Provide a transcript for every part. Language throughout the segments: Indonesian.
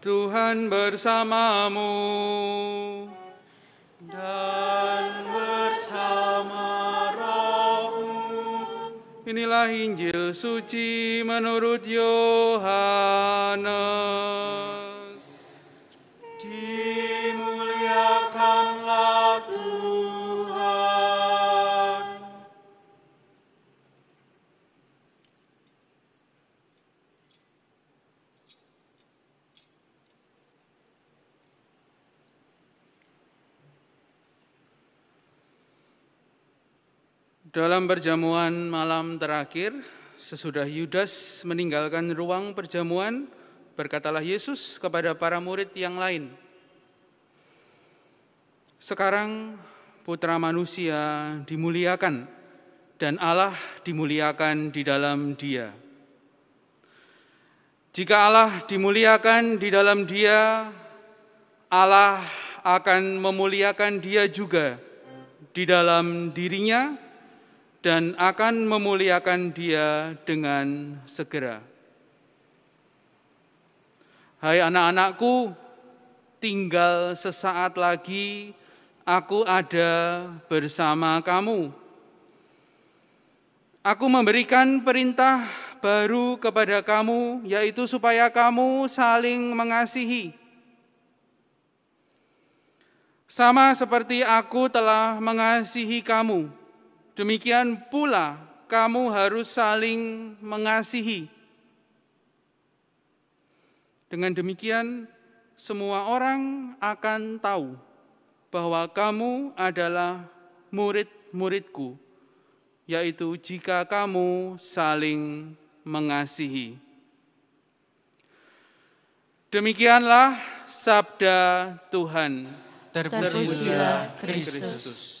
Tuhan bersamamu. dan bersama rohmu. Inilah Injil suci menurut Yohanes. Dalam perjamuan malam terakhir, sesudah Yudas meninggalkan ruang perjamuan, berkatalah Yesus kepada para murid yang lain, "Sekarang Putra Manusia dimuliakan, dan Allah dimuliakan di dalam Dia. Jika Allah dimuliakan di dalam Dia, Allah akan memuliakan Dia juga di dalam dirinya." Dan akan memuliakan dia dengan segera. Hai anak-anakku, tinggal sesaat lagi aku ada bersama kamu. Aku memberikan perintah baru kepada kamu, yaitu supaya kamu saling mengasihi. Sama seperti aku telah mengasihi kamu, Demikian pula kamu harus saling mengasihi. Dengan demikian, semua orang akan tahu bahwa kamu adalah murid-muridku, yaitu jika kamu saling mengasihi. Demikianlah sabda Tuhan. Terpujilah Kristus.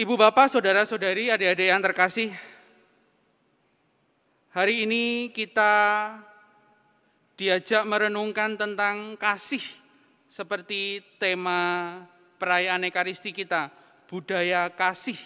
Ibu bapak, saudara-saudari, adik-adik yang terkasih, hari ini kita diajak merenungkan tentang kasih seperti tema perayaan Ekaristi kita, budaya kasih,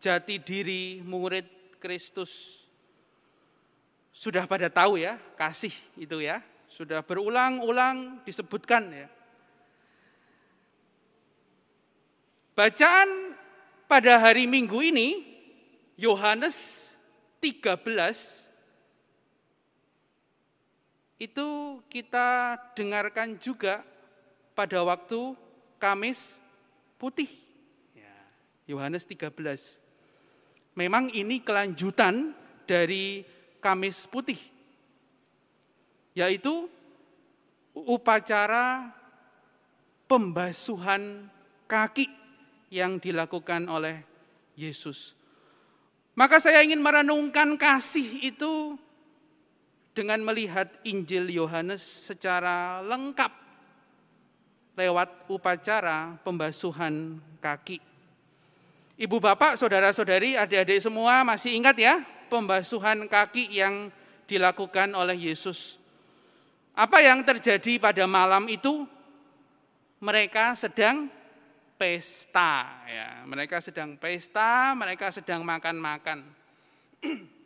jati diri murid Kristus. Sudah pada tahu ya, kasih itu ya, sudah berulang-ulang disebutkan ya. Bacaan pada hari Minggu ini, Yohanes 13 itu kita dengarkan juga pada waktu Kamis Putih. Ya, Yohanes 13. Memang ini kelanjutan dari Kamis Putih. Yaitu upacara pembasuhan kaki yang dilakukan oleh Yesus. Maka saya ingin merenungkan kasih itu dengan melihat Injil Yohanes secara lengkap lewat upacara pembasuhan kaki. Ibu bapak, saudara-saudari, adik-adik semua masih ingat ya pembasuhan kaki yang dilakukan oleh Yesus. Apa yang terjadi pada malam itu? Mereka sedang pesta ya. Mereka sedang pesta, mereka sedang makan-makan.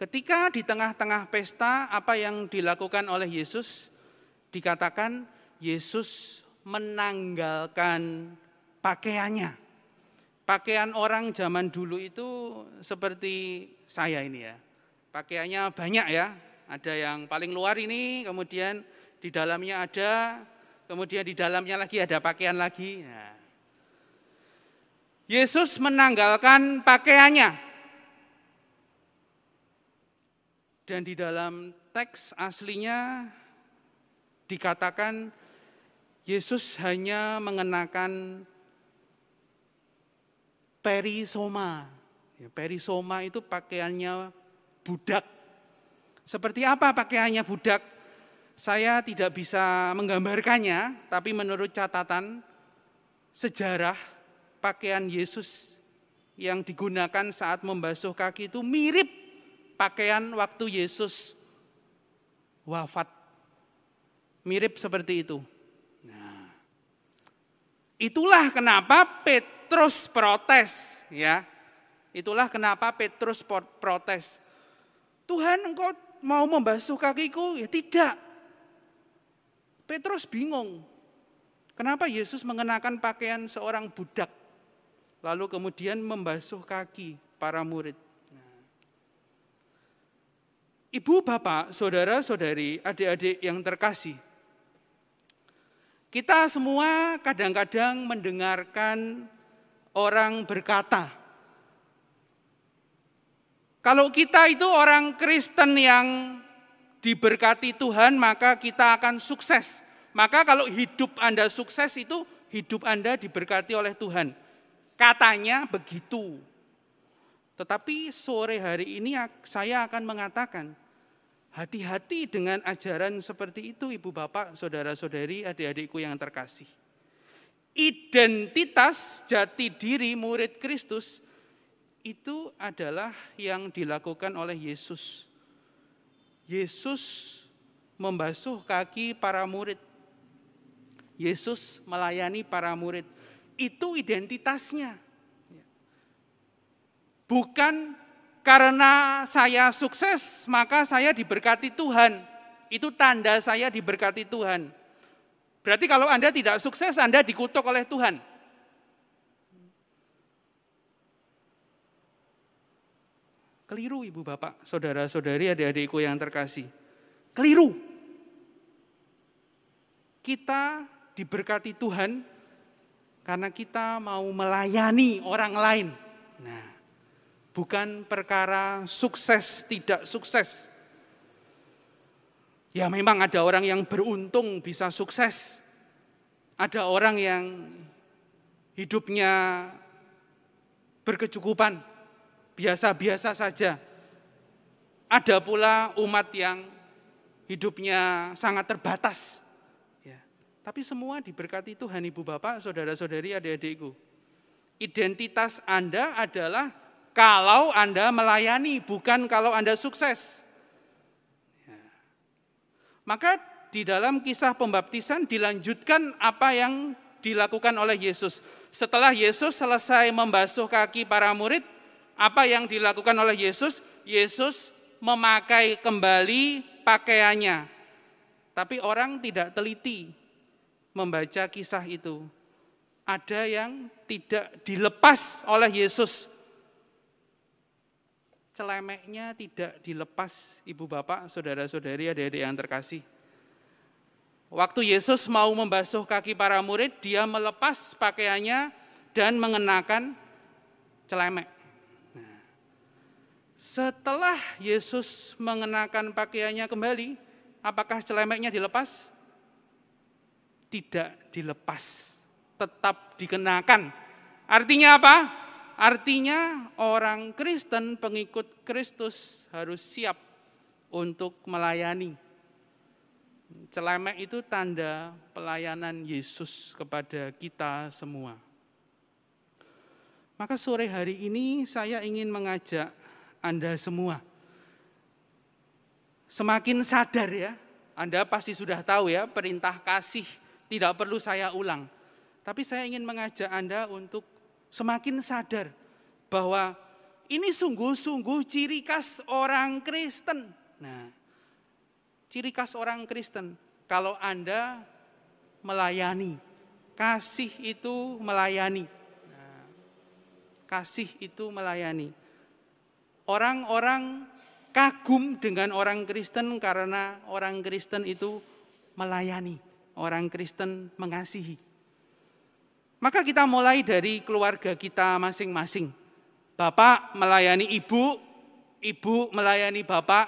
Ketika di tengah-tengah pesta apa yang dilakukan oleh Yesus? Dikatakan Yesus menanggalkan pakaiannya. Pakaian orang zaman dulu itu seperti saya ini ya. Pakaiannya banyak ya, ada yang paling luar ini, kemudian di dalamnya ada, kemudian di dalamnya lagi ada pakaian lagi. Nah. Yesus menanggalkan pakaiannya. Dan di dalam teks aslinya dikatakan Yesus hanya mengenakan perisoma. Ya, perisoma itu pakaiannya budak seperti apa pakaiannya budak? Saya tidak bisa menggambarkannya, tapi menurut catatan sejarah pakaian Yesus yang digunakan saat membasuh kaki itu mirip pakaian waktu Yesus wafat. Mirip seperti itu. Nah, Itulah kenapa Petrus protes, ya. Itulah kenapa Petrus protes. Tuhan engkau mau membasuh kakiku? Ya tidak. Petrus bingung. Kenapa Yesus mengenakan pakaian seorang budak? Lalu kemudian membasuh kaki para murid. Nah. Ibu, bapak, saudara, saudari, adik-adik yang terkasih, kita semua kadang-kadang mendengarkan orang berkata, kalau kita itu orang Kristen yang diberkati Tuhan, maka kita akan sukses. Maka kalau hidup Anda sukses itu hidup Anda diberkati oleh Tuhan. Katanya begitu. Tetapi sore hari ini saya akan mengatakan, Hati-hati dengan ajaran seperti itu Ibu Bapak, Saudara-saudari, adik-adikku yang terkasih. Identitas jati diri murid Kristus itu adalah yang dilakukan oleh Yesus. Yesus membasuh kaki para murid. Yesus melayani para murid. Itu identitasnya. Bukan karena saya sukses, maka saya diberkati Tuhan. Itu tanda saya diberkati Tuhan. Berarti kalau Anda tidak sukses, Anda dikutuk oleh Tuhan. Keliru ibu bapak, saudara-saudari, adik-adikku yang terkasih. Keliru. Kita diberkati Tuhan karena kita mau melayani orang lain. Nah, bukan perkara sukses tidak sukses. Ya memang ada orang yang beruntung bisa sukses. Ada orang yang hidupnya berkecukupan, biasa-biasa saja. Ada pula umat yang hidupnya sangat terbatas. Ya. Tapi semua diberkati Tuhan Ibu Bapak, Saudara-saudari, adik-adikku. Identitas Anda adalah kalau Anda melayani, bukan kalau Anda sukses. Ya. Maka di dalam kisah pembaptisan dilanjutkan apa yang dilakukan oleh Yesus. Setelah Yesus selesai membasuh kaki para murid, apa yang dilakukan oleh Yesus? Yesus memakai kembali pakaiannya. Tapi orang tidak teliti membaca kisah itu. Ada yang tidak dilepas oleh Yesus celemeknya tidak dilepas ibu bapak, saudara-saudari, adik-adik yang terkasih. Waktu Yesus mau membasuh kaki para murid, dia melepas pakaiannya dan mengenakan celemek. Setelah Yesus mengenakan pakaiannya kembali, apakah celemeknya dilepas? Tidak dilepas, tetap dikenakan. Artinya apa? Artinya orang Kristen pengikut Kristus harus siap untuk melayani. Celemek itu tanda pelayanan Yesus kepada kita semua. Maka sore hari ini saya ingin mengajak Anda semua. Semakin sadar ya, Anda pasti sudah tahu ya perintah kasih tidak perlu saya ulang. Tapi saya ingin mengajak Anda untuk semakin sadar bahwa ini sungguh-sungguh ciri khas orang Kristen. Nah, ciri khas orang Kristen kalau Anda melayani, kasih itu melayani. Nah, kasih itu melayani. Orang-orang kagum dengan orang Kristen karena orang Kristen itu melayani, orang Kristen mengasihi. Maka kita mulai dari keluarga kita masing-masing. Bapak melayani ibu, ibu melayani bapak,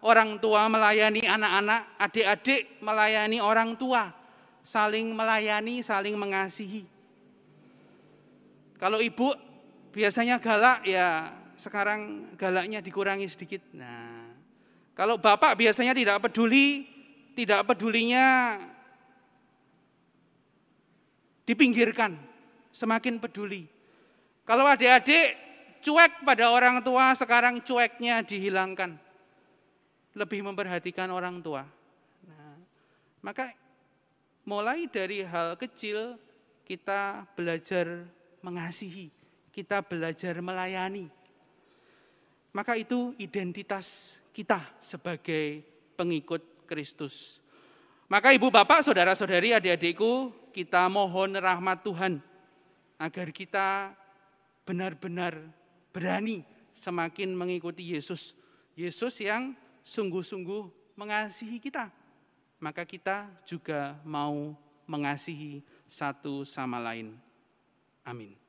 orang tua melayani anak-anak, adik-adik melayani orang tua. Saling melayani, saling mengasihi. Kalau ibu biasanya galak, ya sekarang galaknya dikurangi sedikit. Nah, kalau bapak biasanya tidak peduli, tidak pedulinya dipinggirkan, semakin peduli. Kalau adik-adik cuek pada orang tua, sekarang cueknya dihilangkan. Lebih memperhatikan orang tua. Nah, maka mulai dari hal kecil kita belajar mengasihi, kita belajar melayani. Maka itu identitas kita sebagai pengikut Kristus. Maka ibu bapak, saudara-saudari, adik-adikku, kita mohon rahmat Tuhan agar kita benar-benar berani semakin mengikuti Yesus. Yesus yang sungguh-sungguh mengasihi kita. Maka kita juga mau mengasihi satu sama lain. Amin.